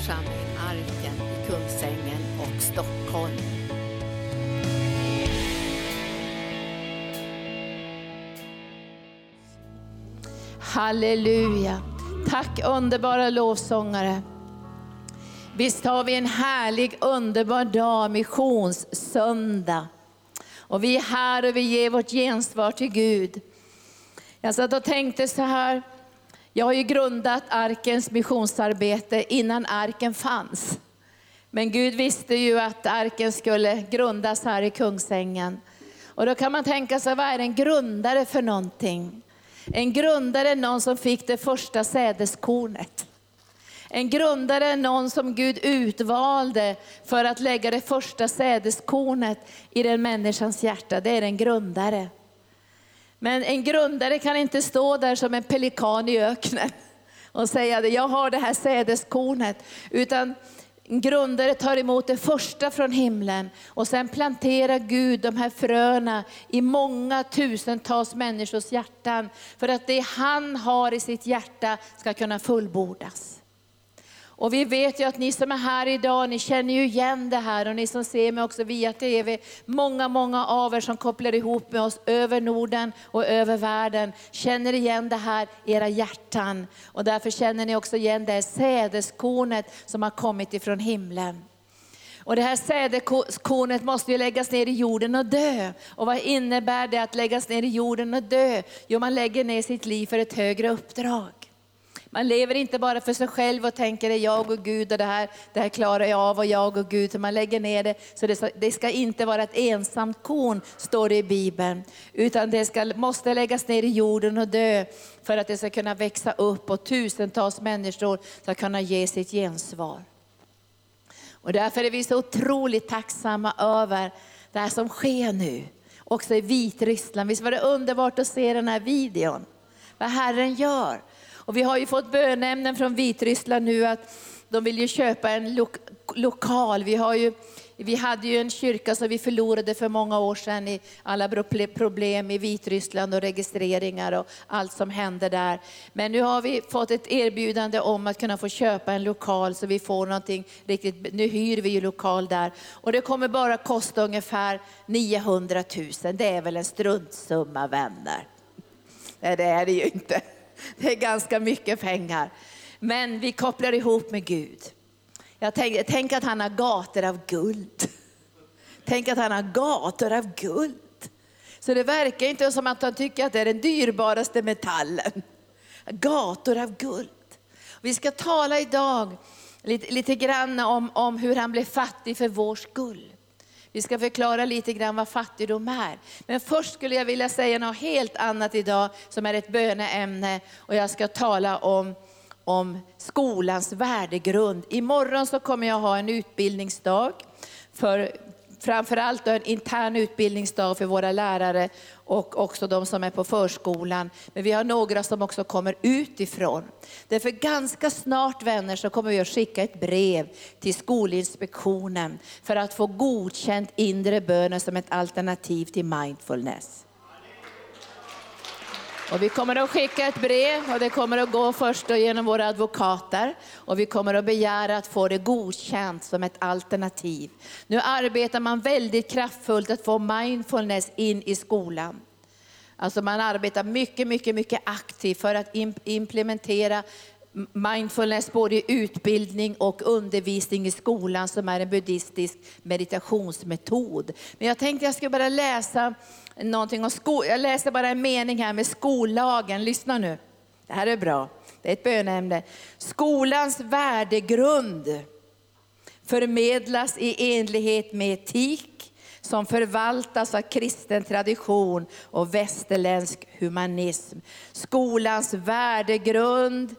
församling Arken i Kungsängen och Stockholm. Halleluja. Tack underbara lovsångare. Visst har vi en härlig underbar dag, missionssöndag. Och vi är här och vi ger vårt gensvar till Gud. Jag satt och tänkte så här, jag har ju grundat Arkens missionsarbete innan Arken fanns. Men Gud visste ju att Arken skulle grundas här i Kungsängen. Och då kan man tänka sig, vad är en grundare för någonting? En grundare är någon som fick det första sädeskornet. En grundare är någon som Gud utvalde för att lägga det första sädeskornet i den människans hjärta. Det är en grundare. Men en grundare kan inte stå där som en pelikan i öknen och säga att jag har det här sädeskornet. Utan en grundare tar emot det första från himlen och sen planterar Gud de här fröna i många tusentals människors hjärtan. För att det han har i sitt hjärta ska kunna fullbordas. Och vi vet ju att ni som är här idag, ni känner ju igen det här och ni som ser mig också via TV, många, många av er som kopplar ihop med oss över Norden och över världen, känner igen det här i era hjärtan. Och därför känner ni också igen det här sädeskornet som har kommit ifrån himlen. Och det här sädeskornet måste ju läggas ner i jorden och dö. Och vad innebär det att läggas ner i jorden och dö? Jo, man lägger ner sitt liv för ett högre uppdrag. Man lever inte bara för sig själv och tänker det är jag och Gud och det här, det här klarar jag av och jag och Gud. Så man lägger ner det. Så det ska, det ska inte vara ett ensamt korn, står det i Bibeln. Utan det ska, måste läggas ner i jorden och dö för att det ska kunna växa upp och tusentals människor ska kunna ge sitt gensvar. Och därför är vi så otroligt tacksamma över det här som sker nu. Också i Vitryssland. Visst var det underbart att se den här videon? Vad Herren gör. Och vi har ju fått bönämnen från Vitryssland nu att de vill ju köpa en lo lokal. Vi, har ju, vi hade ju en kyrka som vi förlorade för många år sedan i alla problem i Vitryssland och registreringar och allt som hände där. Men nu har vi fått ett erbjudande om att kunna få köpa en lokal så vi får någonting riktigt, nu hyr vi ju lokal där. Och det kommer bara kosta ungefär 900 000, det är väl en struntsumma vänner. Nej det är det ju inte. Det är ganska mycket pengar. Men vi kopplar ihop med Gud. Jag tänk, tänk att han har gator av guld. Tänk att han har gator av guld. Så det verkar inte som att han tycker att det är den dyrbaraste metallen. Gator av guld. Vi ska tala idag lite, lite grann om, om hur han blev fattig för vår skull. Vi ska förklara lite grann vad fattigdom är. Men först skulle jag vilja säga något helt annat idag som är ett böneämne och jag ska tala om, om skolans värdegrund. Imorgon så kommer jag ha en utbildningsdag för framförallt en intern utbildningsdag för våra lärare och också de som är på förskolan. Men vi har några som också kommer utifrån. Därför ganska snart vänner så kommer vi att skicka ett brev till Skolinspektionen för att få godkänt inre bönen som ett alternativ till mindfulness. Och vi kommer att skicka ett brev och det kommer att gå först genom våra advokater och vi kommer att begära att få det godkänt som ett alternativ. Nu arbetar man väldigt kraftfullt att få mindfulness in i skolan. Alltså man arbetar mycket, mycket, mycket aktivt för att implementera mindfulness både i utbildning och undervisning i skolan som är en buddhistisk meditationsmetod. Men jag tänkte jag skulle bara läsa någonting om skolan. Jag läser bara en mening här med skollagen. Lyssna nu. Det här är bra. Det är ett bönämne. Skolans värdegrund förmedlas i enlighet med etik som förvaltas av kristen tradition och västerländsk humanism. Skolans värdegrund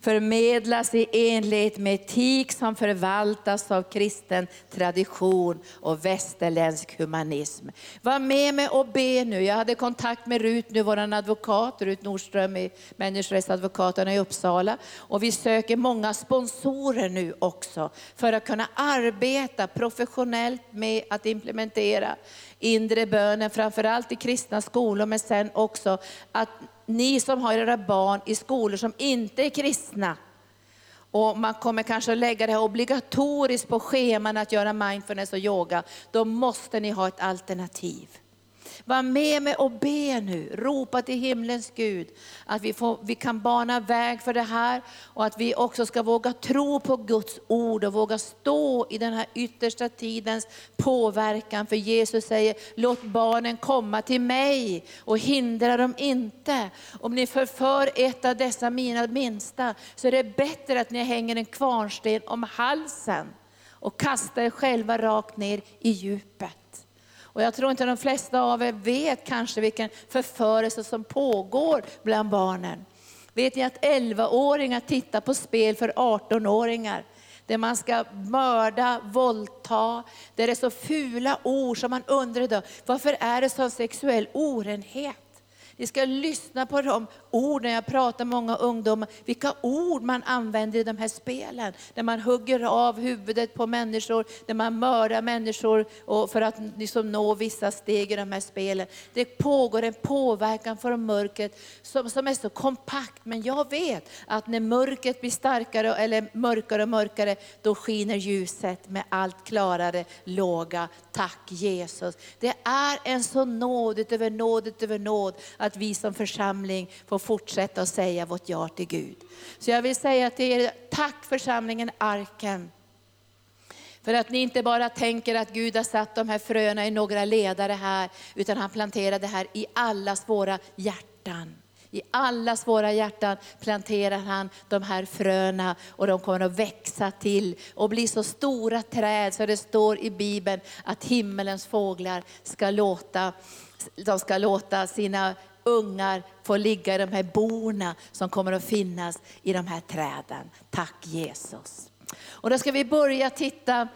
förmedlas i enlighet med etik som förvaltas av kristen tradition och västerländsk humanism. Var med mig och be nu. Jag hade kontakt med Rut, nu vår advokat, Rut Nordström i Människorättsadvokaterna i Uppsala. Och vi söker många sponsorer nu också för att kunna arbeta professionellt med att implementera inre bönen, framförallt i kristna skolor, men sen också att ni som har era barn i skolor som inte är kristna, och man kommer kanske att lägga det här obligatoriskt på scheman att göra mindfulness och yoga, då måste ni ha ett alternativ. Var med mig och be nu, ropa till himlens Gud att vi, får, vi kan bana väg för det här och att vi också ska våga tro på Guds ord och våga stå i den här yttersta tidens påverkan. För Jesus säger, låt barnen komma till mig och hindra dem inte. Om ni förför ett av dessa mina minsta så är det bättre att ni hänger en kvarnsten om halsen och kastar er själva rakt ner i djupet. Och jag tror inte de flesta av er vet kanske vilken förförelse som pågår bland barnen. Vet ni att 11-åringar tittar på spel för 18-åringar? Där man ska mörda, våldta, där det är så fula ord som man undrar varför är det så sexuell orenhet? Ni ska lyssna på de orden, jag pratar med många ungdomar, vilka ord man använder i de här spelen. Där man hugger av huvudet på människor, där man mördar människor för att liksom nå vissa steg i de här spelen. Det pågår en påverkan från mörkret som, som är så kompakt. Men jag vet att när mörkret blir starkare eller mörkare och mörkare, då skiner ljuset med allt klarare låga. Tack Jesus. Det är en så nåd utöver nåd utöver nåd att vi som församling får fortsätta att säga vårt ja till Gud. Så jag vill säga till er, tack församlingen Arken. För att ni inte bara tänker att Gud har satt de här fröna i några ledare här, utan han planterade det här i allas våra hjärtan. I allas våra hjärtan planterar han de här fröna och de kommer att växa till och bli så stora träd så det står i Bibeln att himmelens fåglar ska låta, de ska låta sina ungar får ligga i de här borna som kommer att finnas i de här träden. Tack Jesus. Och då ska vi börja titta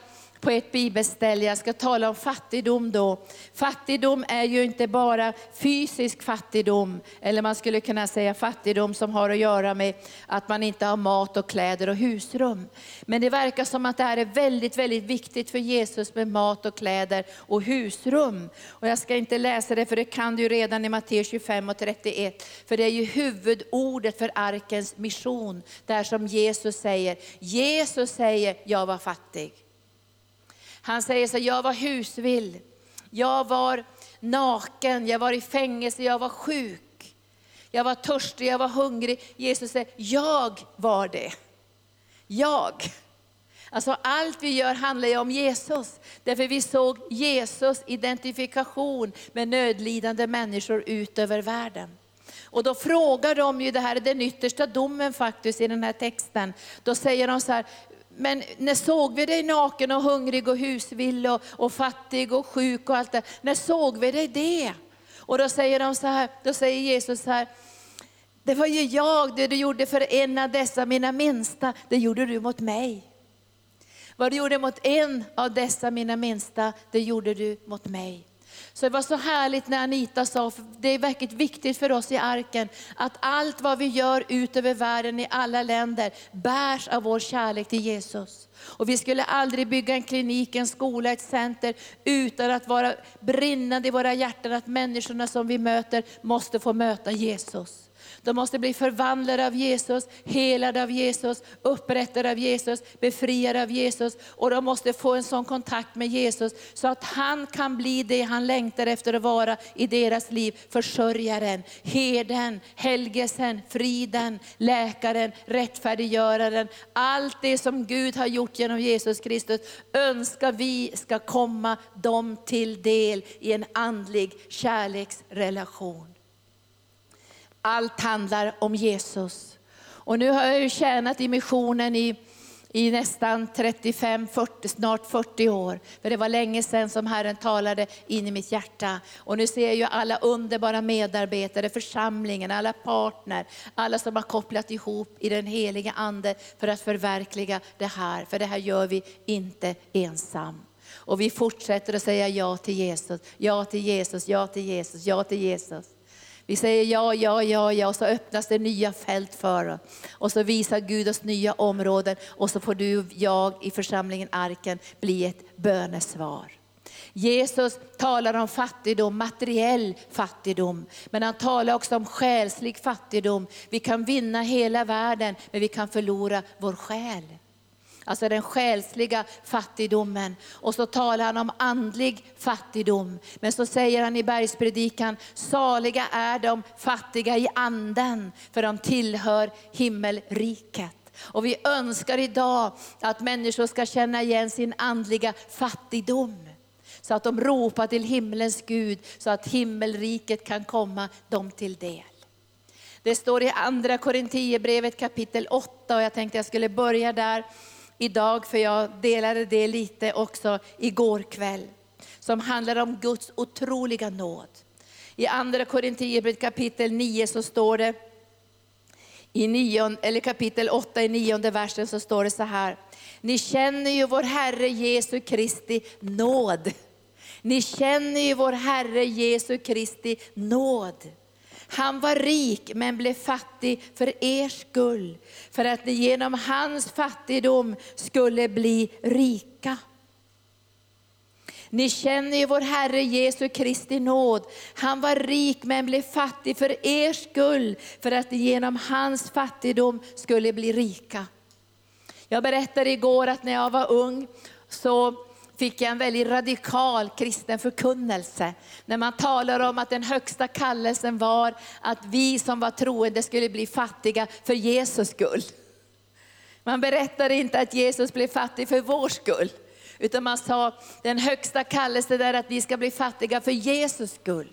på ett bibelställe. Jag ska tala om fattigdom då. Fattigdom är ju inte bara fysisk fattigdom, eller man skulle kunna säga fattigdom som har att göra med att man inte har mat och kläder och husrum. Men det verkar som att det här är väldigt, väldigt viktigt för Jesus med mat och kläder och husrum. Och jag ska inte läsa det för det kan du redan i Matteus 25 och 31. För det är ju huvudordet för arkens mission, där som Jesus säger, Jesus säger, jag var fattig. Han säger så jag var husvill, jag var naken, jag var i fängelse, jag var sjuk. Jag var törstig, jag var hungrig. Jesus säger, jag var det. Jag. Alltså allt vi gör handlar ju om Jesus. Därför vi såg Jesus identifikation med nödlidande människor ut över världen. Och då frågar de ju, det här är den yttersta domen faktiskt i den här texten. Då säger de så här, men när såg vi dig naken och hungrig och husvill och, och fattig och sjuk och allt det? När såg vi dig det? Och då säger, de så här, då säger Jesus så här, det var ju jag, det du gjorde för en av dessa mina minsta, det gjorde du mot mig. Vad du gjorde mot en av dessa mina minsta, det gjorde du mot mig. Så det var så härligt när Anita sa, för det är verkligen viktigt för oss i arken, att allt vad vi gör ut över världen i alla länder bärs av vår kärlek till Jesus. Och vi skulle aldrig bygga en klinik, en skola, ett center utan att vara brinnande i våra hjärtan att människorna som vi möter måste få möta Jesus. De måste bli förvandlade av Jesus, helade av Jesus, upprättade av Jesus, befriade av Jesus. Och de måste få en sån kontakt med Jesus så att han kan bli det han längtar efter att vara i deras liv. Försörjaren, herden, helgesen, friden, läkaren, rättfärdiggöraren. Allt det som Gud har gjort genom Jesus Kristus önskar vi ska komma dem till del i en andlig kärleksrelation. Allt handlar om Jesus. Och nu har jag ju tjänat i missionen i, i nästan 35, 40, snart 40 år. För det var länge sedan som Herren talade in i mitt hjärta. Och nu ser jag ju alla underbara medarbetare, församlingen, alla partner, alla som har kopplat ihop i den heliga Ande för att förverkliga det här. För det här gör vi inte ensam. Och vi fortsätter att säga ja till Jesus, ja till Jesus, ja till Jesus, ja till Jesus. Vi säger ja, ja, ja, ja och så öppnas det nya fält för oss. Och så visar Gud oss nya områden och så får du och jag i församlingen Arken bli ett bönesvar. Jesus talar om fattigdom, materiell fattigdom, men han talar också om själslig fattigdom. Vi kan vinna hela världen, men vi kan förlora vår själ. Alltså den själsliga fattigdomen. Och så talar han om andlig fattigdom. Men så säger han i bergspredikan, saliga är de fattiga i anden, för de tillhör himmelriket. Och vi önskar idag att människor ska känna igen sin andliga fattigdom. Så att de ropar till himlens Gud, så att himmelriket kan komma dem till del. Det står i andra Korinthierbrevet kapitel 8 och jag tänkte jag skulle börja där idag, för jag delade det lite också igår kväll. Som handlar om Guds otroliga nåd. I andra Korinthierbrevet kapitel 9 så står det, i nion, eller kapitel 8 i nionde versen så står det så här. Ni känner ju vår Herre Jesu Kristi nåd. Ni känner ju vår Herre Jesu Kristi nåd. Han var rik men blev fattig för er skull, för att ni genom hans fattigdom skulle bli rika. Ni känner ju vår Herre Jesu Kristi nåd. Han var rik men blev fattig för er skull, för att ni genom hans fattigdom skulle bli rika. Jag berättade igår att när jag var ung så fick jag en väldigt radikal kristen förkunnelse. När man talar om att den högsta kallelsen var att vi som var troende skulle bli fattiga för Jesus skull. Man berättade inte att Jesus blev fattig för vår skull. Utan man sa den högsta kallelsen är att vi ska bli fattiga för Jesus skull.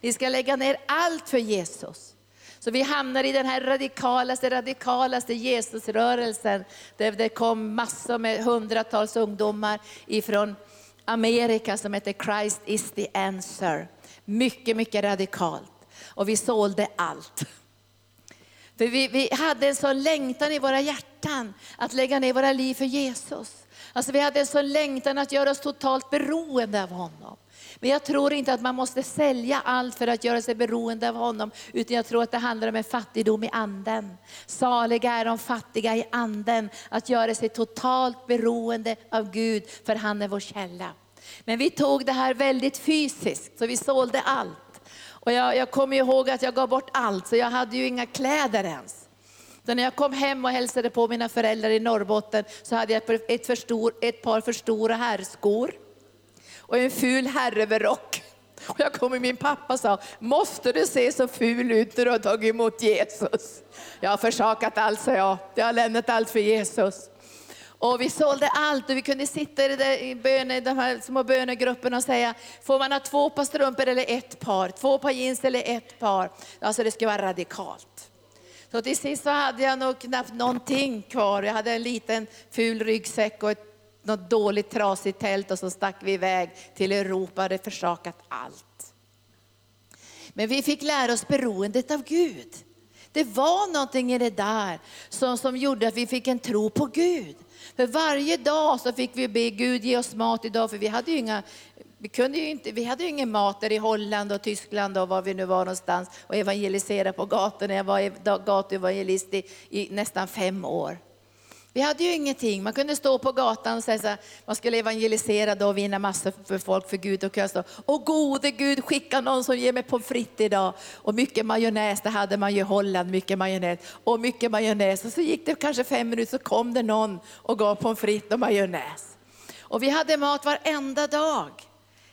Vi ska lägga ner allt för Jesus. Så vi hamnar i den här radikalaste, radikalaste Jesusrörelsen. Där det kom massor med hundratals ungdomar ifrån Amerika som heter Christ is the answer. Mycket, mycket radikalt. Och vi sålde allt. För vi, vi hade en sån längtan i våra hjärtan att lägga ner våra liv för Jesus. Alltså vi hade en sån längtan att göra oss totalt beroende av honom. Men jag tror inte att man måste sälja allt för att göra sig beroende av honom, utan jag tror att det handlar om en fattigdom i anden. Saliga är de fattiga i anden, att göra sig totalt beroende av Gud, för han är vår källa. Men vi tog det här väldigt fysiskt, så vi sålde allt. Och jag, jag kommer ihåg att jag gav bort allt, så jag hade ju inga kläder ens. Så när jag kom hem och hälsade på mina föräldrar i Norrbotten så hade jag ett, för stor, ett par för stora herrskor och en ful herreverrock. Och jag kom och min pappa sa, måste du se så ful ut när du har tagit emot Jesus? Jag har försakat allt, sa jag. Jag har lämnat allt för Jesus. Och vi sålde allt och vi kunde sitta i, där, i, böne, i de här små bönegrupperna och säga, får man ha två par strumpor eller ett par? Två par jeans eller ett par? Alltså det skulle vara radikalt. Så till sist så hade jag nog knappt någonting kvar. Jag hade en liten ful ryggsäck och ett något dåligt trasigt tält och så stack vi iväg till Europa och hade försakat allt. Men vi fick lära oss beroendet av Gud. Det var någonting i det där som, som gjorde att vi fick en tro på Gud. För varje dag så fick vi be Gud ge oss mat idag, för vi hade ju inga vi, kunde ju inte, vi hade ju ingen mat där i Holland och Tyskland och var vi nu var någonstans och evangelisera på gatorna. Jag var gatuevangelist i, i nästan fem år. Vi hade ju ingenting. Man kunde stå på gatan och säga så här, man skulle evangelisera då och vinna massor för folk för Gud och kunna stå, åh gode Gud skicka någon som ger mig pommes frites idag. Och mycket majonnäs, det hade man ju i Holland, mycket majonnäs. Och mycket majonnäs. Och så gick det kanske fem minuter så kom det någon och gav pommes frites och majonnäs. Och vi hade mat varenda dag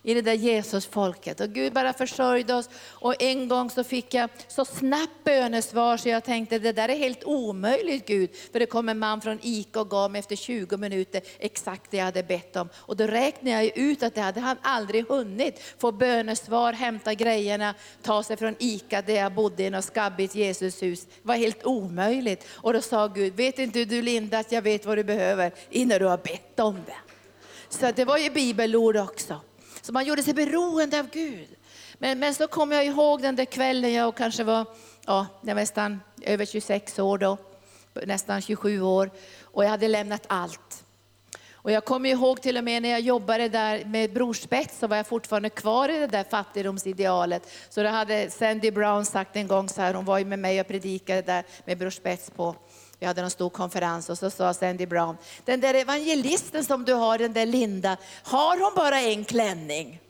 i det där Jesusfolket. Och Gud bara försörjde oss. Och en gång så fick jag så snabbt bönesvar så jag tänkte det där är helt omöjligt Gud. För det kom en man från Ica och gav mig efter 20 minuter exakt det jag hade bett om. Och då räknade jag ut att det hade han aldrig hunnit få bönesvar, hämta grejerna, ta sig från Ica där jag bodde i något skabbigt Jesushus. Det var helt omöjligt. Och då sa Gud, vet inte du Linda att jag vet vad du behöver innan du har bett om det. Så det var ju bibelord också. Så man gjorde sig beroende av Gud. Men, men så kommer jag ihåg den där kvällen, jag kanske var, ja, jag var nästan över 26 år då, nästan 27 år, och jag hade lämnat allt. Och jag kommer ihåg till och med när jag jobbade där med Brorspets så var jag fortfarande kvar i det där fattigdomsidealet. Så då hade Sandy Brown sagt en gång så här, hon var ju med mig och predikade där med Brorspets på vi hade en stor konferens och så sa Sandy Brown, den där evangelisten som du har, den där Linda, har hon bara en klänning?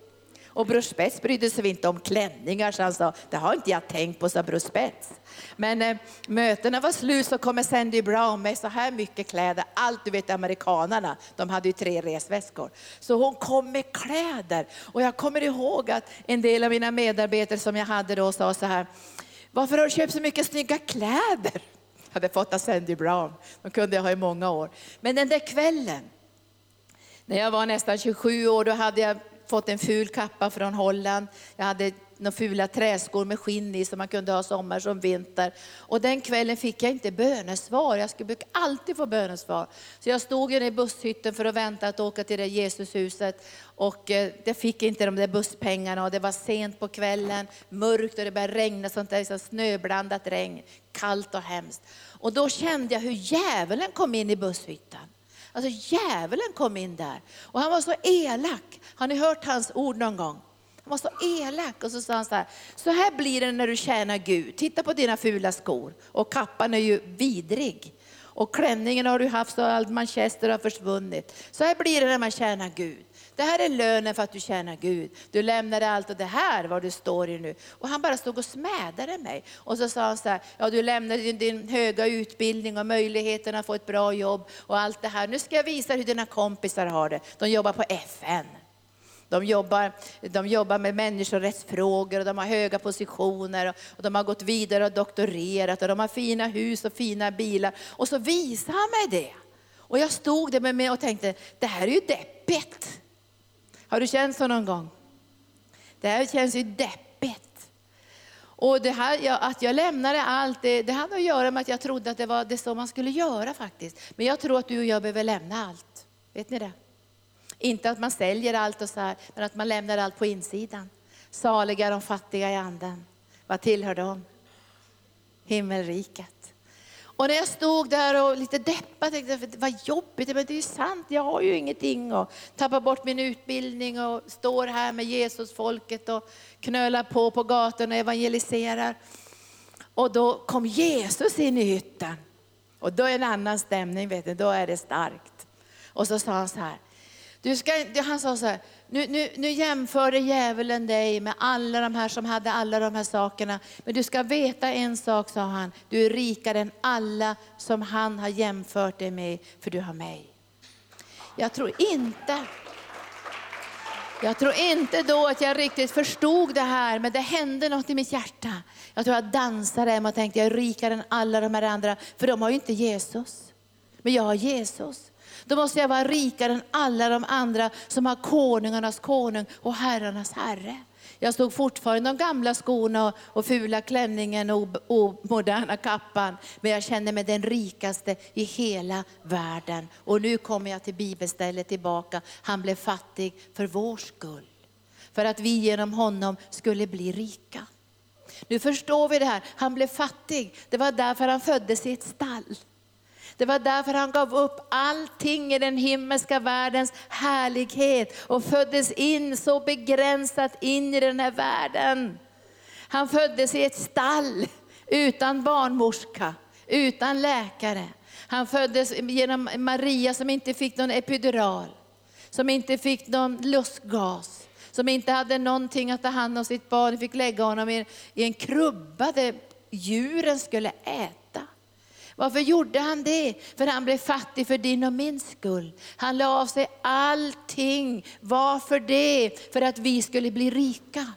Och Bror Spets brydde sig inte om klänningar så han sa, det har inte jag tänkt på, sa Bror Spets. Men eh, mötena var slut så kommer Sandy Brown med så här mycket kläder. Allt du vet amerikanarna, de hade ju tre resväskor. Så hon kom med kläder. Och jag kommer ihåg att en del av mina medarbetare som jag hade då sa så här, varför har du köpt så mycket snygga kläder? Jag hade fått av Sandy Brown, de kunde jag ha i många år. Men den där kvällen, när jag var nästan 27 år, då hade jag fått en ful kappa från Holland. Jag hade fula träskor med skinn i som man kunde ha sommar som vinter. Och den kvällen fick jag inte bönesvar. Jag skulle alltid få bönesvar. Så jag stod i busshytten för att vänta att åka till det Jesushuset. Och eh, jag fick inte de där busspengarna och det var sent på kvällen, mörkt och det började regna, sånt där liksom snöblandat regn, kallt och hemskt. Och då kände jag hur djävulen kom in i busshyttan. Alltså djävulen kom in där. Och han var så elak. Har ni hört hans ord någon gång? Han var så elak och så sa han så här, så här blir det när du tjänar Gud. Titta på dina fula skor och kappan är ju vidrig. Och klänningen har du haft så all manchester har försvunnit. Så här blir det när man tjänar Gud. Det här är lönen för att du tjänar Gud. Du lämnade allt och det här vad du står i nu. Och han bara stod och smädade mig. Och så sa han så här, ja du lämnade din, din höga utbildning och möjligheten att få ett bra jobb och allt det här. Nu ska jag visa hur dina kompisar har det. De jobbar på FN. De jobbar, de jobbar med människorättsfrågor och de har höga positioner och de har gått vidare och doktorerat och de har fina hus och fina bilar. Och så visade han mig det. Och jag stod där med mig och tänkte, det här är ju deppigt. Har du känt så någon gång? Det här känns ju deppigt. Och det här, att jag lämnade allt, det, det hade att göra med att jag trodde att det var det så man skulle göra faktiskt. Men jag tror att du och jag behöver lämna allt. Vet ni det? Inte att man säljer allt och så här, men att man lämnar allt på insidan. Saliga de fattiga i anden. Vad tillhör de? Himmelriket. Och när jag stod där och lite deppad tänkte jag, vad jobbigt, men det är ju sant, jag har ju ingenting och tappar bort min utbildning och står här med Jesusfolket och knölar på på gatorna och evangeliserar. Och då kom Jesus in i hytten. Och då är det en annan stämning, vet ni, då är det starkt. Och så sa han så här, du ska, han sa så här, nu, nu, nu jämförde djävulen dig med alla de här som hade alla de här sakerna. Men du ska veta en sak, sa han, du är rikare än alla som han har jämfört dig med, för du har mig. Jag tror inte, jag tror inte då att jag riktigt förstod det här, men det hände något i mitt hjärta. Jag tror jag dansade hem och tänkte, jag är rikare än alla de här andra, för de har ju inte Jesus. Men jag har Jesus. Då måste jag vara rikare än alla de andra som har konungarnas konung och herrarnas herre. Jag stod fortfarande i de gamla skorna och fula klänningen och omoderna kappan. Men jag kände mig den rikaste i hela världen. Och nu kommer jag till bibelstället tillbaka. Han blev fattig för vår skull. För att vi genom honom skulle bli rika. Nu förstår vi det här. Han blev fattig. Det var därför han föddes i ett stall. Det var därför han gav upp allting i den himmelska världens härlighet och föddes in så begränsat in i den här världen. Han föddes i ett stall utan barnmorska, utan läkare. Han föddes genom Maria som inte fick någon epidural, som inte fick någon lustgas, som inte hade någonting att ta hand om sitt barn, fick lägga honom i en krubba där djuren skulle äta. Varför gjorde han det? För han blev fattig för din och min skull. Han la av sig allting. Varför det? För att vi skulle bli rika.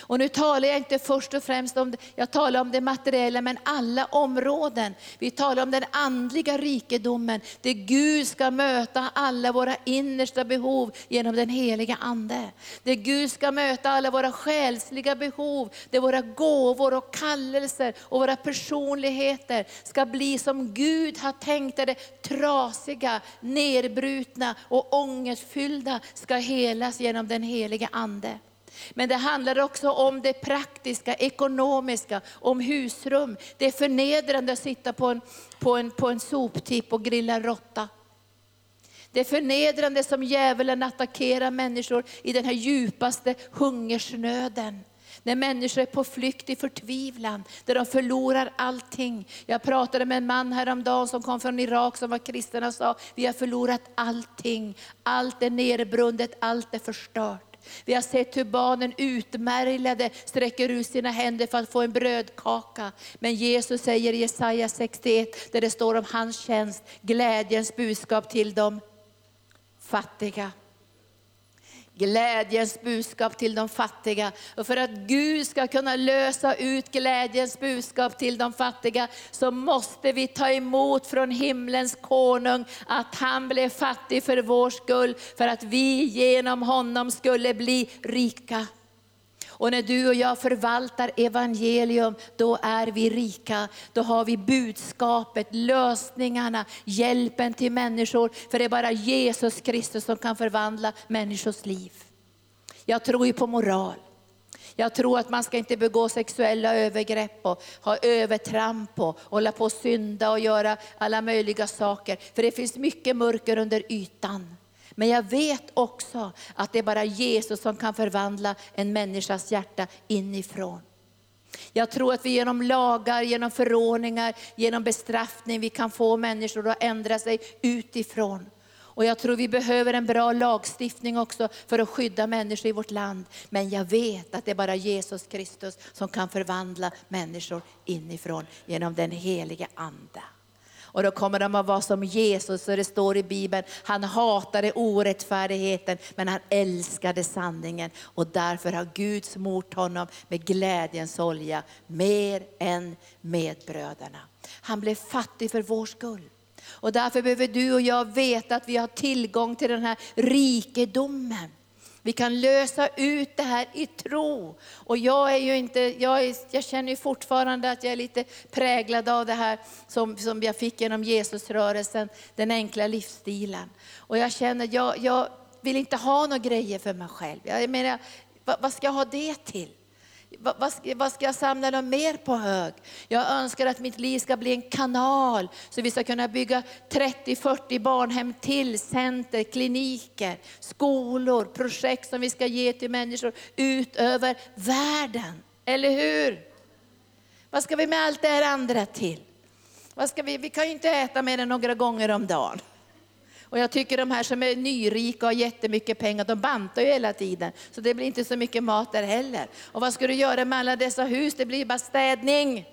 Och nu talar jag inte först och främst om det, jag talar om det materiella, men alla områden. Vi talar om den andliga rikedomen, där Gud ska möta alla våra innersta behov genom den heliga Ande. Där Gud ska möta alla våra själsliga behov, där våra gåvor och kallelser och våra personligheter ska bli som Gud har tänkt det, trasiga, nerbrutna och ångestfyllda ska helas genom den heliga Ande. Men det handlar också om det praktiska, ekonomiska, om husrum. Det är förnedrande att sitta på en, på en, på en soptipp och grilla råtta. Det är förnedrande som djävulen attackerar människor i den här djupaste hungersnöden. När människor är på flykt i förtvivlan, där de förlorar allting. Jag pratade med en man häromdagen som kom från Irak som var kristen och sa, vi har förlorat allting. Allt är nerbrundet, allt är förstört. Vi har sett hur barnen utmärglade sträcker ut sina händer för att få en brödkaka. Men Jesus säger i Jesaja 61, där det står om hans tjänst, glädjens budskap till de fattiga. Glädjens budskap till de fattiga. Och för att Gud ska kunna lösa ut glädjens budskap till de fattiga, så måste vi ta emot från himlens konung att han blev fattig för vår skull, för att vi genom honom skulle bli rika. Och när du och jag förvaltar evangelium, då är vi rika. Då har vi budskapet, lösningarna, hjälpen till människor. För det är bara Jesus Kristus som kan förvandla människors liv. Jag tror ju på moral. Jag tror att man ska inte begå sexuella övergrepp och ha övertramp och hålla på och synda och göra alla möjliga saker. För det finns mycket mörker under ytan. Men jag vet också att det är bara Jesus som kan förvandla en människas hjärta inifrån. Jag tror att vi genom lagar, genom förordningar, genom bestraffning, vi kan få människor att ändra sig utifrån. Och jag tror vi behöver en bra lagstiftning också för att skydda människor i vårt land. Men jag vet att det är bara Jesus Kristus som kan förvandla människor inifrån genom den heliga Ande. Och då kommer de att vara som Jesus, och det står i Bibeln, han hatade orättfärdigheten men han älskade sanningen. Och därför har Gud smort honom med glädjens olja mer än medbröderna. Han blev fattig för vår skull. Och därför behöver du och jag veta att vi har tillgång till den här rikedomen. Vi kan lösa ut det här i tro. Och jag, är ju inte, jag, är, jag känner ju fortfarande att jag är lite präglad av det här som, som jag fick genom Jesusrörelsen, den enkla livsstilen. Och jag känner, jag, jag vill inte ha några grejer för mig själv. Jag menar, vad, vad ska jag ha det till? Vad ska, vad ska jag samla dem mer på hög? Jag önskar att mitt liv ska bli en kanal så vi ska kunna bygga 30-40 barnhem till, center, kliniker, skolor, projekt som vi ska ge till människor ut över världen. Eller hur? Vad ska vi med allt det här andra till? Vad ska vi, vi kan ju inte äta mer än några gånger om dagen. Och jag tycker de här som är nyrika och har jättemycket pengar, de bantar ju hela tiden. Så det blir inte så mycket mat där heller. Och vad ska du göra med alla dessa hus? Det blir bara städning.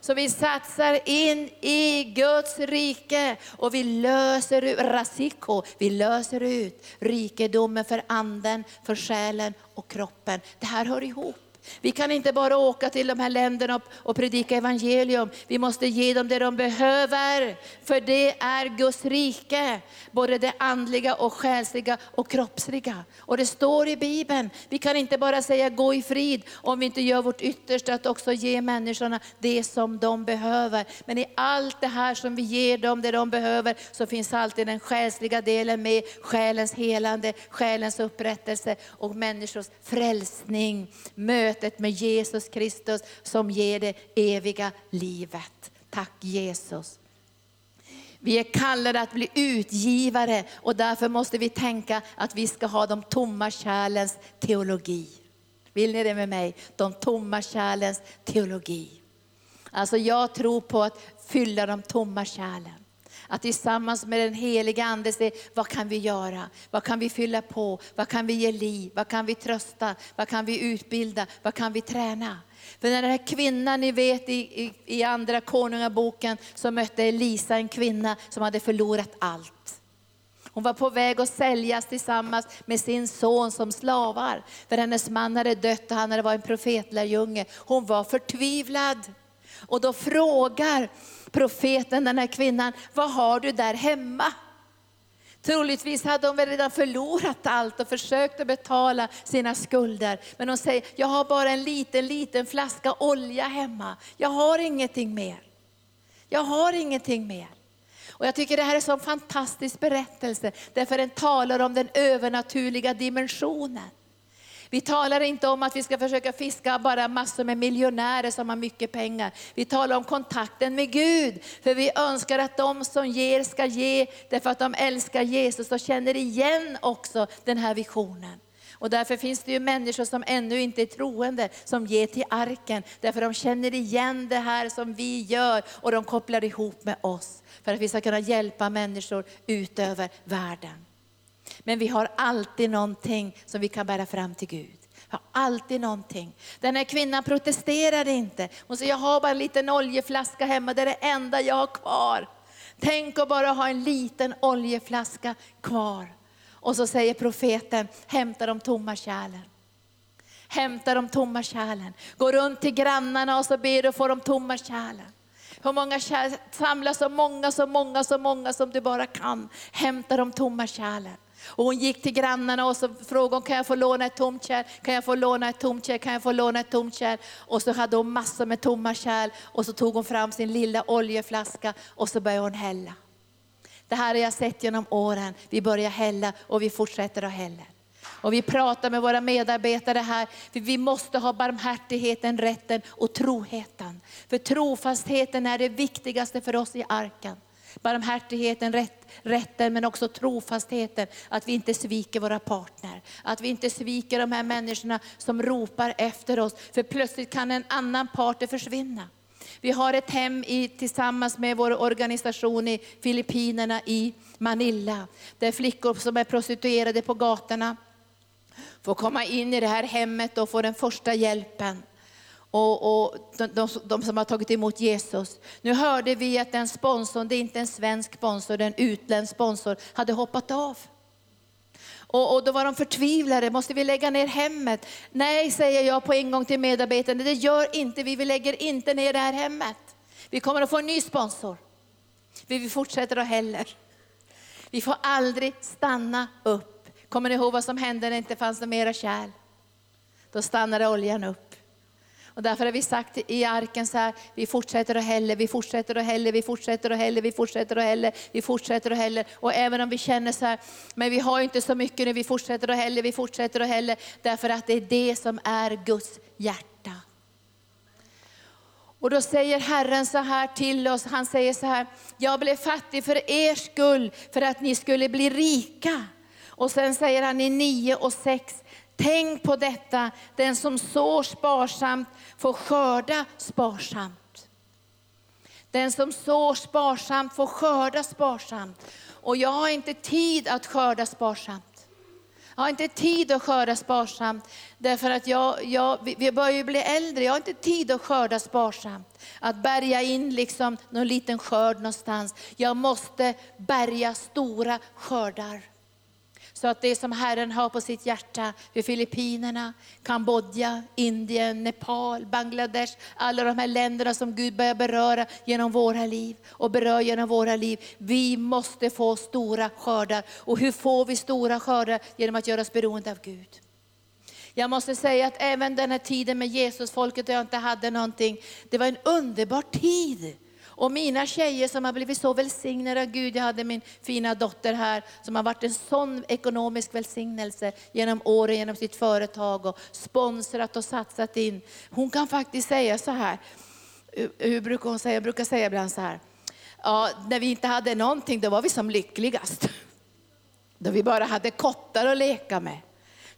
Så vi satsar in i Guds rike och vi löser ut, rasiko, vi löser ut rikedomen för anden, för själen och kroppen. Det här hör ihop. Vi kan inte bara åka till de här länderna och predika evangelium. Vi måste ge dem det de behöver. För det är Guds rike. Både det andliga och själsliga och kroppsliga. Och det står i Bibeln, vi kan inte bara säga gå i frid om vi inte gör vårt yttersta att också ge människorna det som de behöver. Men i allt det här som vi ger dem det de behöver så finns alltid den själsliga delen med. Själens helande, själens upprättelse och människors frälsning. Möte mötet med Jesus Kristus som ger det eviga livet. Tack Jesus. Vi är kallade att bli utgivare och därför måste vi tänka att vi ska ha de tomma kärlens teologi. Vill ni det med mig? De tomma kärlens teologi. Alltså jag tror på att fylla de tomma kärlen. Att tillsammans med den heliga Ande se, vad kan vi göra? Vad kan vi fylla på? Vad kan vi ge liv? Vad kan vi trösta? Vad kan vi utbilda? Vad kan vi träna? För den här kvinnan, ni vet i, i, i andra konungaboken, så mötte Elisa en kvinna som hade förlorat allt. Hon var på väg att säljas tillsammans med sin son som slavar. För hennes man hade dött och han hade varit en profetlärjunge. Hon var förtvivlad. Och då frågar profeten, den här kvinnan, vad har du där hemma? Troligtvis hade hon väl redan förlorat allt och försökt att betala sina skulder. Men hon säger, jag har bara en liten, liten flaska olja hemma. Jag har ingenting mer. Jag har ingenting mer. Och jag tycker det här är en så fantastisk berättelse, därför den talar om den övernaturliga dimensionen. Vi talar inte om att vi ska försöka fiska bara massor med miljonärer som har mycket pengar. Vi talar om kontakten med Gud. För vi önskar att de som ger ska ge därför att de älskar Jesus och känner igen också den här visionen. Och därför finns det ju människor som ännu inte är troende, som ger till arken. Därför de känner igen det här som vi gör och de kopplar ihop med oss. För att vi ska kunna hjälpa människor ut över världen. Men vi har alltid någonting som vi kan bära fram till Gud. Vi har alltid någonting. Den här kvinnan protesterade inte. Hon sa, jag har bara en liten oljeflaska hemma, det är det enda jag har kvar. Tänk att bara ha en liten oljeflaska kvar. Och så säger profeten, hämta de tomma kärlen. Hämta de tomma kärlen. Gå runt till grannarna och så ber du få de tomma kärlen. Hur många kärl, samla så många, så många, så många som du bara kan. Hämta de tomma kärlen. Och hon gick till grannarna och så frågade hon, kan jag få låna ett tomt kärl? Kan jag få låna ett tomt kärl? Kan jag få låna ett tomt kärl? Och så hade hon massor med tomma kärl och så tog hon fram sin lilla oljeflaska och så började hon hälla. Det här har jag sett genom åren. Vi börjar hälla och vi fortsätter att hälla. Och vi pratar med våra medarbetare här, för vi måste ha barmhärtigheten, rätten och troheten. För trofastheten är det viktigaste för oss i arken. Barmhärtigheten, rätt, rätten men också trofastheten. Att vi inte sviker våra partner. Att vi inte sviker de här människorna som ropar efter oss. För plötsligt kan en annan partner försvinna. Vi har ett hem i, tillsammans med vår organisation i Filippinerna i Manila. Där flickor som är prostituerade på gatorna får komma in i det här hemmet och få den första hjälpen. Och, och de, de, de, som har tagit emot Jesus. Nu hörde vi att den sponsorn, det är inte en svensk sponsor, det är en utländsk sponsor, hade hoppat av. Och, och, då var de förtvivlade, måste vi lägga ner hemmet? Nej, säger jag på en gång till medarbetarna, det gör inte vi, vi lägger inte ner det här hemmet. Vi kommer att få en ny sponsor. Vi fortsätter att heller. Vi får aldrig stanna upp. Kommer ni ihåg vad som hände när det inte fanns några mera kärl? Då stannade oljan upp. Och därför har vi sagt i arken så här, vi fortsätter och häller, vi fortsätter och häller, vi fortsätter och häller, vi fortsätter och häller, vi fortsätter och häller. Och även om vi känner så här, men vi har inte så mycket nu, vi fortsätter och häller, vi fortsätter och häller, Därför att det är det som är Guds hjärta. Och då säger Herren så här till oss, han säger så här, jag blev fattig för er skull, för att ni skulle bli rika. Och sen säger han i 9 och 6, Tänk på detta, den som sår sparsamt får skörda sparsamt. Den som sår sparsamt får skörda sparsamt. Och jag har inte tid att skörda sparsamt. Jag har inte tid att skörda sparsamt, därför att jag, jag, vi börjar ju bli äldre. Jag har inte tid att skörda sparsamt. Att bärga in liksom någon liten skörd någonstans. Jag måste bärga stora skördar. Så att det som Herren har på sitt hjärta för Filippinerna, Kambodja, Indien, Nepal, Bangladesh, alla de här länderna som Gud börjar beröra genom våra liv och berör genom våra liv. Vi måste få stora skördar. Och hur får vi stora skördar? Genom att göra oss beroende av Gud. Jag måste säga att även den här tiden med Jesus, folket där jag inte hade någonting, det var en underbar tid. Och mina tjejer som har blivit så välsignade av Gud, jag hade min fina dotter här som har varit en sån ekonomisk välsignelse genom åren, genom sitt företag och sponsrat och satsat in. Hon kan faktiskt säga så här, hur brukar hon säga? Jag brukar säga ibland så här, ja, när vi inte hade någonting då var vi som lyckligast. Då vi bara hade kottar att leka med.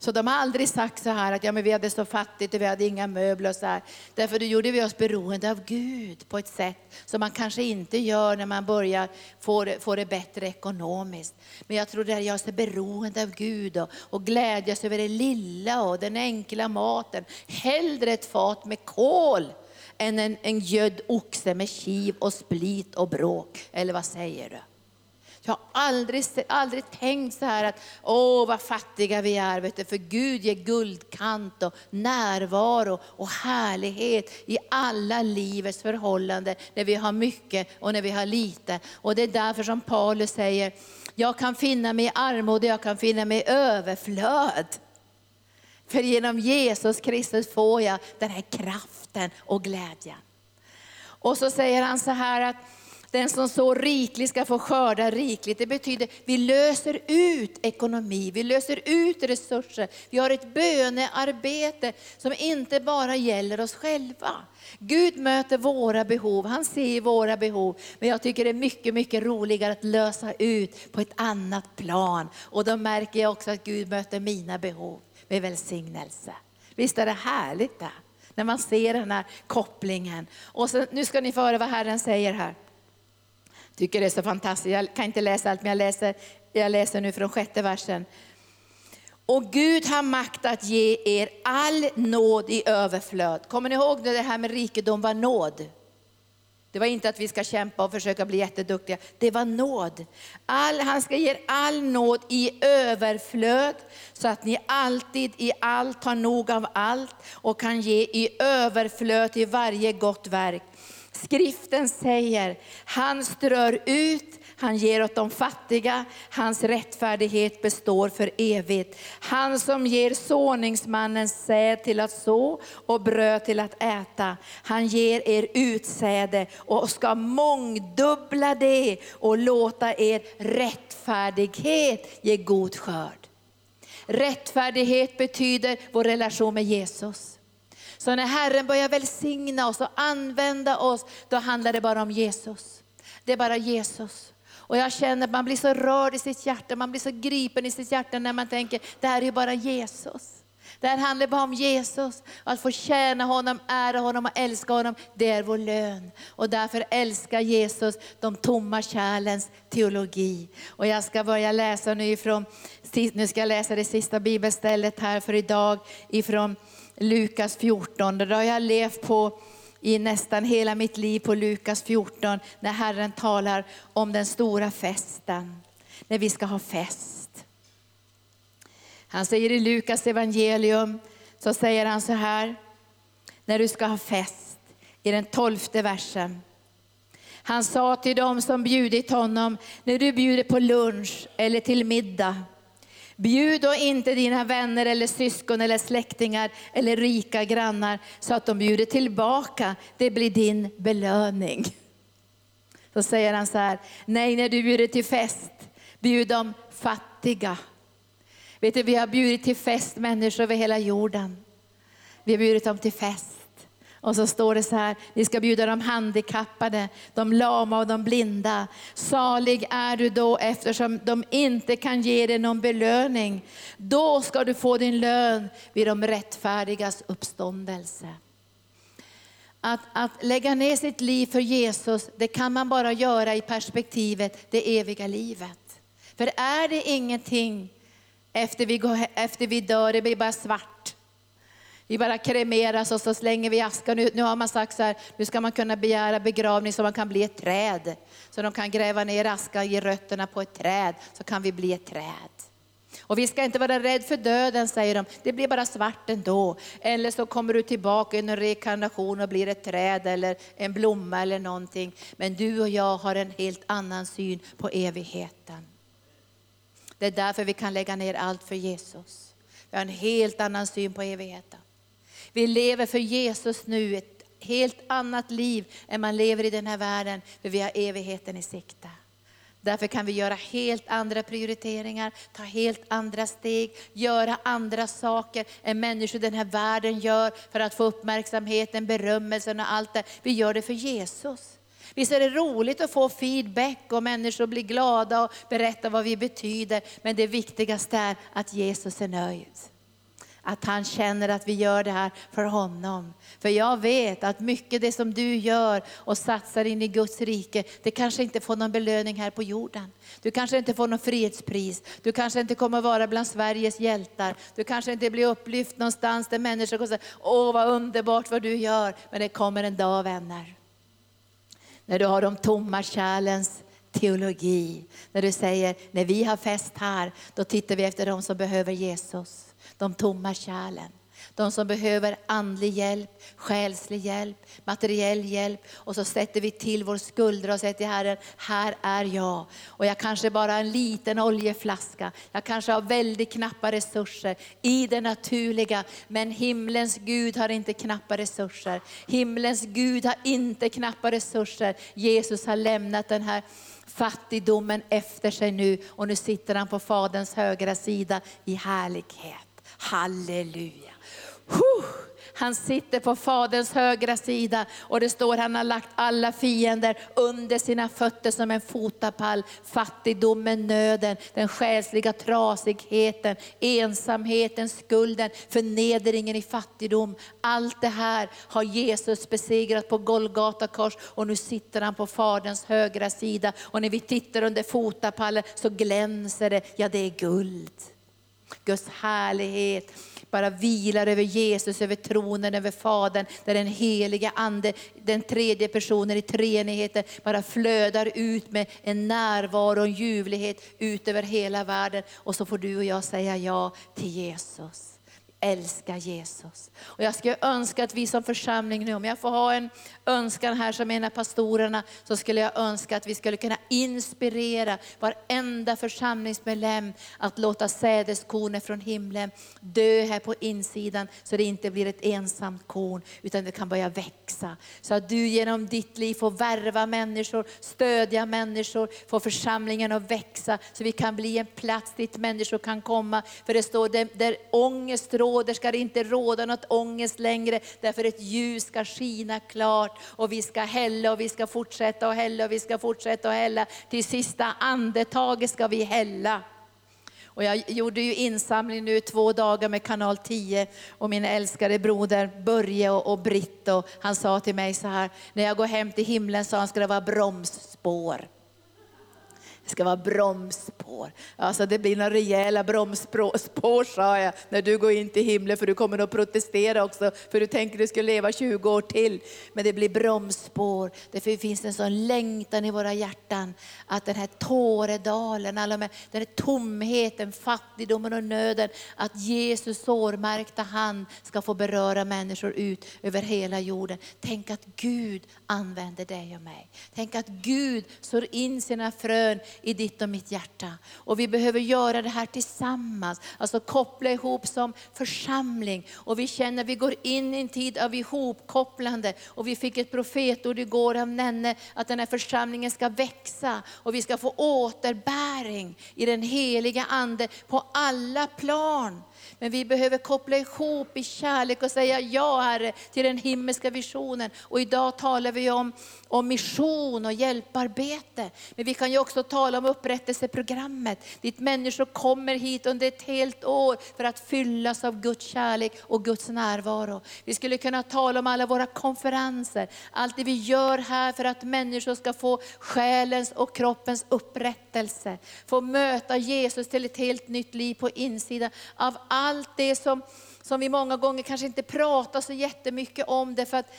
Så de har aldrig sagt så här att ja, men vi hade så fattigt och vi hade inga möbler och så här. Därför då gjorde vi oss beroende av Gud på ett sätt som man kanske inte gör när man börjar få det, få det bättre ekonomiskt. Men jag tror det är jag är beroende av Gud och, och glädjas över det lilla och den enkla maten. Hellre ett fat med kål än en, en gödd oxe med kiv och split och bråk. Eller vad säger du? Jag har aldrig, aldrig tänkt så här att, åh vad fattiga vi är, vet du, för Gud ger guldkant och närvaro och härlighet i alla livets förhållanden, när vi har mycket och när vi har lite. Och det är därför som Paulus säger, jag kan finna mig i armod och jag kan finna mig i överflöd. För genom Jesus Kristus får jag den här kraften och glädjen. Och så säger han så här att, den som så rikligt ska få skörda rikligt. Det betyder vi löser ut ekonomi, vi löser ut resurser. Vi har ett bönearbete som inte bara gäller oss själva. Gud möter våra behov, han ser våra behov. Men jag tycker det är mycket, mycket roligare att lösa ut på ett annat plan. Och då märker jag också att Gud möter mina behov med välsignelse. Visst är det härligt det? När man ser den här kopplingen. Och så, nu ska ni få höra vad Herren säger här tycker det är så fantastiskt. Jag kan inte läsa allt, men jag läser, jag läser nu från sjätte versen. Och Gud har makt att ge er all nåd i överflöd. Kommer ni ihåg när det här med rikedom var nåd? Det var inte att vi ska kämpa och försöka bli jätteduktiga. Det var nåd. All, han ska ge er all nåd i överflöd så att ni alltid i allt har nog av allt och kan ge i överflöd till varje gott verk. Skriften säger, han strör ut, han ger åt de fattiga, hans rättfärdighet består för evigt. Han som ger såningsmannen säd till att så och bröd till att äta. Han ger er utsäde och ska mångdubbla det och låta er rättfärdighet ge god skörd. Rättfärdighet betyder vår relation med Jesus. Så när Herren börjar välsigna oss och använda oss, då handlar det bara om Jesus. Det är bara Jesus. Och jag känner att man blir så rörd i sitt hjärta, man blir så gripen i sitt hjärta när man tänker, det här är ju bara Jesus. Det här handlar bara om Jesus. Att få tjäna honom, ära honom och älska honom, det är vår lön. Och därför älskar Jesus de tomma kärlens teologi. Och jag ska börja läsa nu ifrån, nu ska jag läsa det sista bibelstället här för idag, ifrån Lukas 14. det har jag levt på i nästan hela mitt liv på Lukas 14, när Herren talar om den stora festen, när vi ska ha fest. Han säger i Lukas evangelium, så säger han så här, när du ska ha fest, i den tolfte versen. Han sa till dem som bjudit honom, när du bjuder på lunch eller till middag, Bjud då inte dina vänner eller syskon eller släktingar eller rika grannar så att de bjuder tillbaka. Det blir din belöning. Så säger han så här, nej när du bjuder till fest, bjud de fattiga. Vet du, vi har bjudit till fest människor över hela jorden. Vi har bjudit dem till fest. Och så står det så här, ni ska bjuda de handikappade, de lama och de blinda. Salig är du då eftersom de inte kan ge dig någon belöning. Då ska du få din lön vid de rättfärdigas uppståndelse. Att, att lägga ner sitt liv för Jesus, det kan man bara göra i perspektivet det eviga livet. För är det ingenting efter vi, går, efter vi dör, det blir bara svart. Vi bara kremeras och så slänger vi askan ut. Nu har man sagt så här, nu ska man kunna begära begravning så man kan bli ett träd. Så de kan gräva ner askan i rötterna på ett träd, så kan vi bli ett träd. Och vi ska inte vara rädda för döden, säger de. Det blir bara svart ändå. Eller så kommer du tillbaka i en rekarnation och blir ett träd eller en blomma eller någonting. Men du och jag har en helt annan syn på evigheten. Det är därför vi kan lägga ner allt för Jesus. Vi har en helt annan syn på evigheten. Vi lever för Jesus nu, ett helt annat liv än man lever i den här världen, för vi har evigheten i sikte. Därför kan vi göra helt andra prioriteringar, ta helt andra steg, göra andra saker än människor i den här världen gör för att få uppmärksamheten, berömmelsen och allt det. Vi gör det för Jesus. Visst är det roligt att få feedback och människor blir glada och berättar vad vi betyder. Men det viktigaste är att Jesus är nöjd. Att han känner att vi gör det här för honom. För jag vet att mycket det som du gör och satsar in i Guds rike, det kanske inte får någon belöning här på jorden. Du kanske inte får någon frihetspris. Du kanske inte kommer vara bland Sveriges hjältar. Du kanske inte blir upplyft någonstans där människor kommer säga, åh vad underbart vad du gör. Men det kommer en dag vänner. När du har de tomma kärlens teologi. När du säger, när vi har fest här, då tittar vi efter de som behöver Jesus de tomma kärlen. De som behöver andlig hjälp, själslig hjälp, materiell hjälp. Och så sätter vi till vår skuldra och säger till Herren, här är jag. Och jag kanske bara har en liten oljeflaska. Jag kanske har väldigt knappa resurser i det naturliga. Men himlens Gud har inte knappa resurser. Himlens Gud har inte knappa resurser. Jesus har lämnat den här fattigdomen efter sig nu och nu sitter han på Faderns högra sida i härlighet. Halleluja. Han sitter på Faderns högra sida och det står han har lagt alla fiender under sina fötter som en fotapall. Fattigdomen, nöden, den själsliga trasigheten, ensamheten, skulden, förnedringen i fattigdom. Allt det här har Jesus besegrat på Golgata kors och nu sitter han på Faderns högra sida. Och när vi tittar under fotapallen så glänser det, ja det är guld. Guds härlighet bara vilar över Jesus, över tronen, över Fadern, där den helige Ande, den tredje personen i treenigheten, bara flödar ut med en närvaro och en ljuvlighet ut över hela världen. Och så får du och jag säga ja till Jesus älska Jesus. Och jag skulle önska att vi som församling nu, om jag får ha en önskan här som en av pastorerna, så skulle jag önska att vi skulle kunna inspirera varenda församlingsmedlem att låta sädeskornet från himlen dö här på insidan, så det inte blir ett ensamt korn, utan det kan börja växa. Så att du genom ditt liv får värva människor, stödja människor, få församlingen att växa, så vi kan bli en plats dit människor kan komma. För det står där, där ångest råder ska det inte råda något ångest längre, därför ett ljus ska skina klart och vi ska hälla och vi ska fortsätta och hälla och vi ska fortsätta och hälla. Till sista andetaget ska vi hälla. Och jag gjorde ju insamling nu två dagar med kanal 10 och min älskade broder Börje och, och Britt och han sa till mig så här, när jag går hem till himlen sa han ska det vara bromsspår. Det ska vara bromsspår. Alltså det blir några rejäla bromsspår sa jag, när du går in till himlen, för du kommer att protestera också, för du tänker att du ska leva 20 år till. Men det blir bromsspår, därför det finns en sån längtan i våra hjärtan, att den här Tåredalen, alla med, den här tomheten, fattigdomen och nöden, att Jesus sårmärkta hand ska få beröra människor ut över hela jorden. Tänk att Gud använder dig och mig. Tänk att Gud sår in sina frön i ditt och mitt hjärta. Och vi behöver göra det här tillsammans, alltså koppla ihop som församling. Och vi känner vi går in i en tid av ihopkopplande. Och vi fick ett profetord igår av Nenne, att den här församlingen ska växa och vi ska få återbäring i den heliga Ande på alla plan. Men vi behöver koppla ihop i kärlek och säga ja Herre till den himmelska visionen. Och idag talar vi om, om mission och hjälparbete. Men vi kan ju också tala om upprättelseprogrammet, dit människor kommer hit under ett helt år för att fyllas av Guds kärlek och Guds närvaro. Vi skulle kunna tala om alla våra konferenser, allt det vi gör här för att människor ska få själens och kroppens upprättelse. Få möta Jesus till ett helt nytt liv på insidan av allt allt det som, som vi många gånger kanske inte pratar så jättemycket om det för att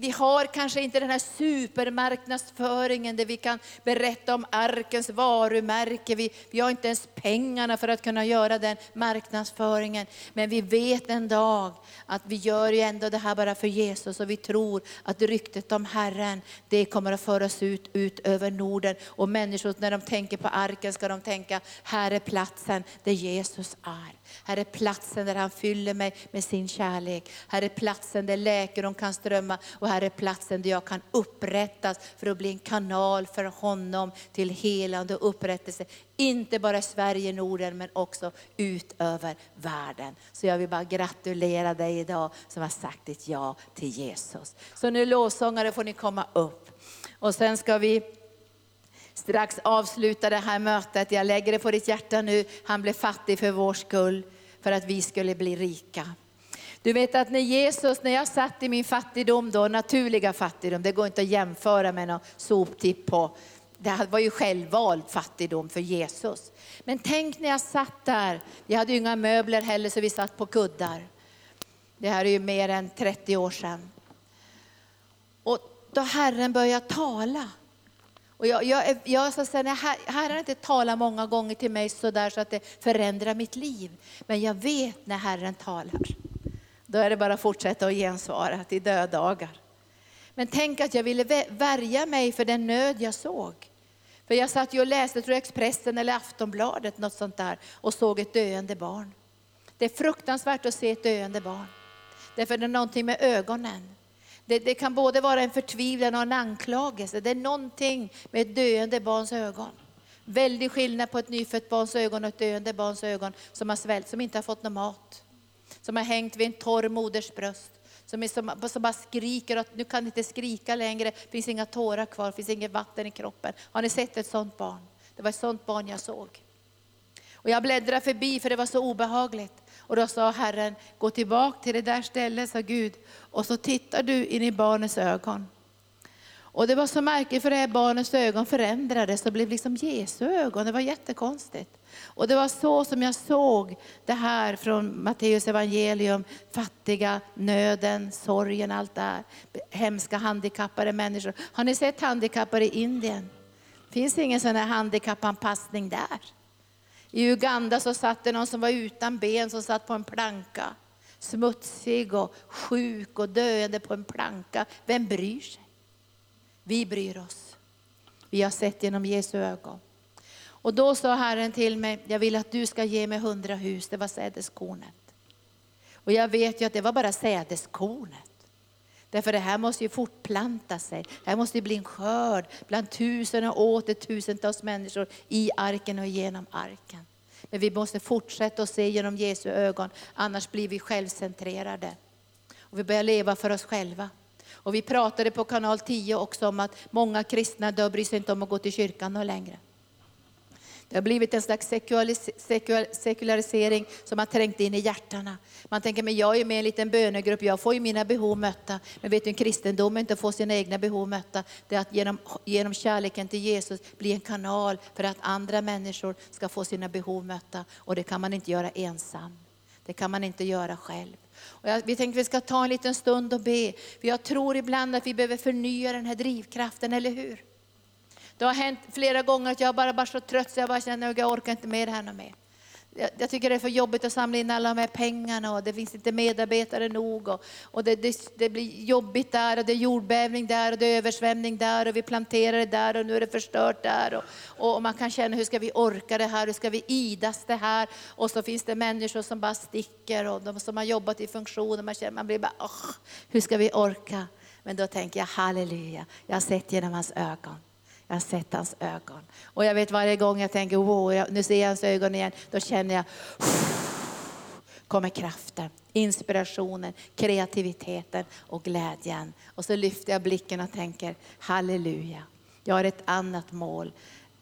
vi har kanske inte den här supermarknadsföringen där vi kan berätta om arkens varumärke. Vi, vi har inte ens pengarna för att kunna göra den marknadsföringen. Men vi vet en dag att vi gör ju ändå det här bara för Jesus och vi tror att ryktet om Herren, det kommer att föras ut, ut över Norden. Och människor när de tänker på arken ska de tänka, här är platsen där Jesus är. Här är platsen där han fyller mig med sin kärlek. Här är platsen där läkedom kan strömma och här är platsen där jag kan upprättas för att bli en kanal för honom till helande och upprättelse. Inte bara i Sverige, Norden, men också ut över världen. Så jag vill bara gratulera dig idag som har sagt ditt ja till Jesus. Så nu lovsångare får ni komma upp. Och sen ska vi strax avsluta det här mötet. Jag lägger det på ditt hjärta nu. Han blev fattig för vår skull, för att vi skulle bli rika. Du vet att när Jesus, när jag satt i min fattigdom då, naturliga fattigdom, det går inte att jämföra med någon soptipp på, det var ju självvald fattigdom för Jesus. Men tänk när jag satt där, vi hade ju inga möbler heller så vi satt på kuddar. Det här är ju mer än 30 år sedan. Och då Herren började tala. Och jag, jag, jag så säga, Herren har inte talat många gånger till mig så där så att det förändrar mitt liv. Men jag vet när Herren talar. Då är det bara att fortsätta att gensvara till döddagar. Men tänk att jag ville värja mig för den nöd jag såg. För jag satt ju och läste, tror jag, Expressen eller Aftonbladet, något sånt där, och såg ett döende barn. Det är fruktansvärt att se ett döende barn. Därför det är någonting med ögonen. Det, det, kan både vara en förtvivlan och en anklagelse. Det är någonting med ett döende barns ögon. Väldig skillnad på ett nyfött barns ögon och ett döende barns ögon som har svält, som inte har fått någon mat. Som har hängt vid en torr moders bröst. Som, är, som, som bara skriker att nu kan inte skrika längre, det finns inga tårar kvar, det finns inget vatten i kroppen. Har ni sett ett sånt barn? Det var ett sånt barn jag såg. Och jag bläddrade förbi för det var så obehagligt. Och då sa Herren, gå tillbaka till det där stället, sa Gud, och så tittar du in i barnets ögon. Och det var så märkligt för det här barnets ögon förändrades och blev liksom Jesu ögon. Det var jättekonstigt. Och det var så som jag såg det här från Matteus evangelium. Fattiga, nöden, sorgen, allt det här. Hemska handikappade människor. Har ni sett handikappade i Indien? Finns det ingen sån här handikappanpassning där? I Uganda så satt det någon som var utan ben som satt på en planka. Smutsig och sjuk och döende på en planka. Vem bryr sig? Vi bryr oss. Vi har sett genom Jesu ögon. Och då sa Herren till mig, jag vill att du ska ge mig hundra hus, det var sädeskornet. Och jag vet ju att det var bara sädeskornet. Därför det här måste ju fortplanta sig. Det här måste bli en skörd bland tusen och åter tusentals människor i arken och genom arken. Men vi måste fortsätta att se genom Jesu ögon, annars blir vi självcentrerade. Och vi börjar leva för oss själva. Och vi pratade på kanal 10 också om att många kristna då bryr sig inte om att gå till kyrkan längre. Det har blivit en slags sekularisering som har trängt in i hjärtana. Man tänker, men jag är med i en liten bönegrupp, jag får ju mina behov mötta. Men vet du, kristendomen inte att få sina egna behov mötta. Det är att genom, genom kärleken till Jesus bli en kanal för att andra människor ska få sina behov mötta. Och det kan man inte göra ensam. Det kan man inte göra själv. Och jag, vi tänkte att vi ska ta en liten stund och be. För jag tror ibland att vi behöver förnya den här drivkraften, eller hur? Det har hänt flera gånger att jag bara varit så trött så jag bara känner att jag orkar inte med det här mer. Jag, jag tycker det är för jobbigt att samla in alla de här pengarna och det finns inte medarbetare nog. Och, och det, det, det, blir jobbigt där och det är jordbävning där och det är översvämning där och vi planterar det där och nu är det förstört där. Och, och man kan känna hur ska vi orka det här, hur ska vi idas det här? Och så finns det människor som bara sticker och de som har jobbat i funktion man känner man blir bara, oh, hur ska vi orka? Men då tänker jag halleluja, jag har sett genom hans ögon. Jag har sett hans ögon. Och jag vet varje gång jag tänker, wow, nu ser jag hans ögon igen, då känner jag, kommer kraften, inspirationen, kreativiteten och glädjen. Och så lyfter jag blicken och tänker, halleluja, jag har ett annat mål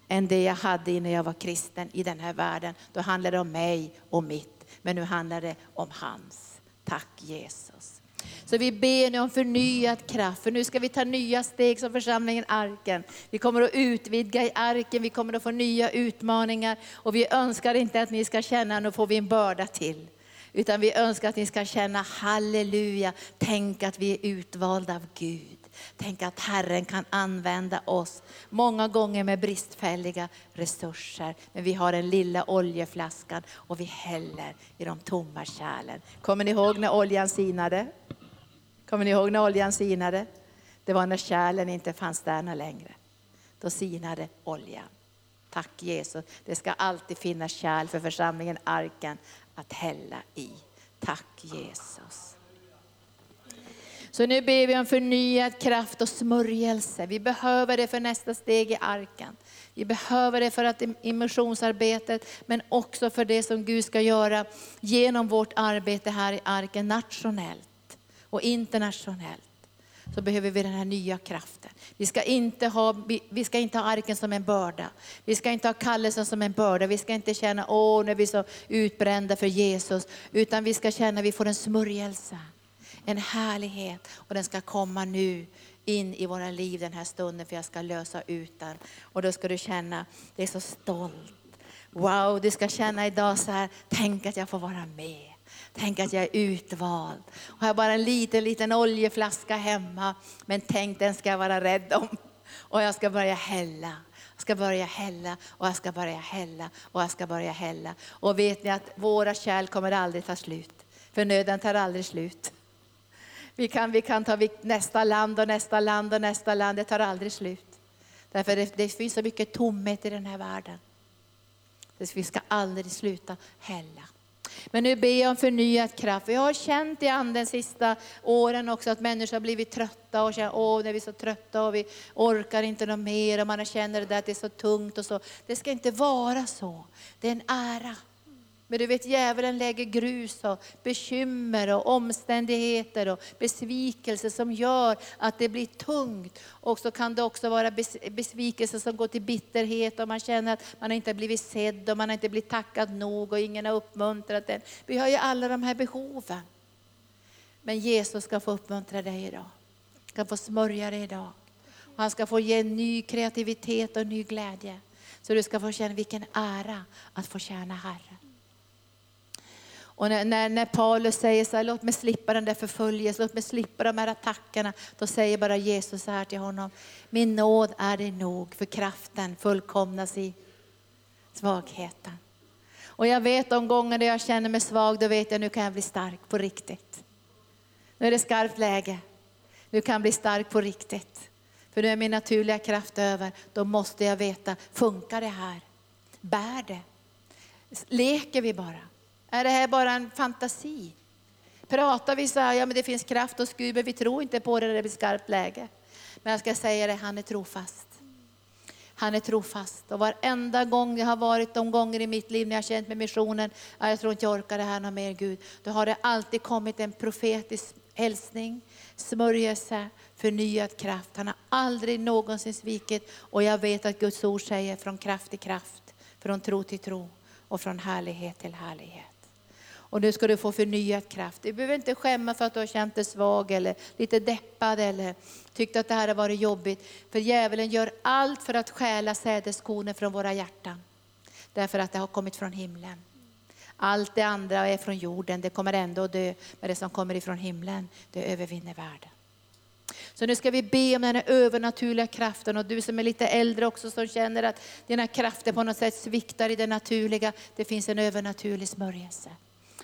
än det jag hade innan jag var kristen i den här världen. Då handlade det om mig och mitt, men nu handlar det om hans. Tack Jesus. Så vi ber nu om förnyad kraft, för nu ska vi ta nya steg som församlingen Arken. Vi kommer att utvidga i Arken, vi kommer att få nya utmaningar och vi önskar inte att ni ska känna, nu får vi en börda till. Utan vi önskar att ni ska känna halleluja, tänk att vi är utvalda av Gud. Tänk att Herren kan använda oss, många gånger med bristfälliga resurser. Men vi har den lilla oljeflaskan och vi häller i de tomma kärlen. Kommer ni ihåg när oljan sinade? Kommer ni ihåg när oljan sinade? Det var när kärlen inte fanns där längre. Då sinade oljan. Tack Jesus. Det ska alltid finnas kärl för församlingen Arken att hälla i. Tack Jesus. Så nu ber vi om förnyad kraft och smörjelse. Vi behöver det för nästa steg i arken. Vi behöver det för att immersionsarbetet, men också för det som Gud ska göra genom vårt arbete här i arken nationellt och internationellt så behöver vi den här nya kraften. Vi ska, inte ha, vi ska inte ha arken som en börda. Vi ska inte ha kallelsen som en börda. Vi ska inte känna, åh, nu är vi så utbrända för Jesus. Utan vi ska känna att vi får en smörjelse, en härlighet. Och den ska komma nu in i våra liv den här stunden, för jag ska lösa ut den. Och då ska du känna, det är så stolt. Wow, du ska känna idag så här, tänk att jag får vara med. Tänk att jag är utvald. Och jag har bara en liten, liten oljeflaska hemma. Men tänk den ska jag vara rädd om. Och jag ska börja hälla. Jag ska börja hälla och jag ska börja hälla och jag ska börja hälla. Och vet ni att våra kärl kommer aldrig ta slut. För nöden tar aldrig slut. Vi kan, vi kan ta nästa land och nästa land och nästa land, det tar aldrig slut. Därför det, det finns så mycket tomhet i den här världen. Vi ska aldrig sluta hälla. Men nu ber jag om förnyad kraft. Jag har känt i anden sista åren också att människor har blivit trötta och känner, åh, när vi är så trötta och vi orkar inte något mer och man känner det där att det är så tungt och så. Det ska inte vara så. Det är en ära men du vet djävulen lägger grus och bekymmer och omständigheter och besvikelse som gör att det blir tungt. Och så kan det också vara besvikelse som går till bitterhet och man känner att man inte har blivit sedd och man har inte blivit tackad nog och ingen har uppmuntrat en. Vi har ju alla de här behoven. Men Jesus ska få uppmuntra dig idag. Han ska få smörja dig idag. Och han ska få ge ny kreativitet och ny glädje. Så du ska få känna vilken ära att få tjäna Herren. Och när, när, när, Paulus säger så här, låt mig slippa den där förföljelsen, låt mig slippa de här attackerna. Då säger bara Jesus så här till honom, min nåd är det nog, för kraften fullkomnas i svagheten. Och jag vet de gånger då jag känner mig svag, då vet jag nu kan jag bli stark på riktigt. Nu är det skarpt läge. Nu kan jag bli stark på riktigt. För nu är min naturliga kraft över. Då måste jag veta, funkar det här? Bär det? Leker vi bara? Är det här bara en fantasi? Pratar vi så här, ja men det finns kraft hos Gud, men vi tror inte på det när det blir skarpt läge. Men jag ska säga det, han är trofast. Han är trofast. Och varenda gång jag har varit, de gånger i mitt liv när jag har känt med missionen, ja, jag tror inte jag orkar det här något mer Gud. Då har det alltid kommit en profetisk hälsning, smörjelse, förnyad kraft. Han har aldrig någonsin svikit och jag vet att Guds ord säger från kraft till kraft, från tro till tro och från härlighet till härlighet. Och nu ska du få förnyad kraft. Du behöver inte skämmas för att du har känt dig svag eller lite deppad eller tyckt att det här har varit jobbigt. För djävulen gör allt för att stjäla sädeskornen från våra hjärtan. Därför att det har kommit från himlen. Allt det andra är från jorden, det kommer ändå att dö. Men det som kommer ifrån himlen, det övervinner världen. Så nu ska vi be om den här övernaturliga kraften och du som är lite äldre också som känner att dina krafter på något sätt sviktar i det naturliga. Det finns en övernaturlig smörjelse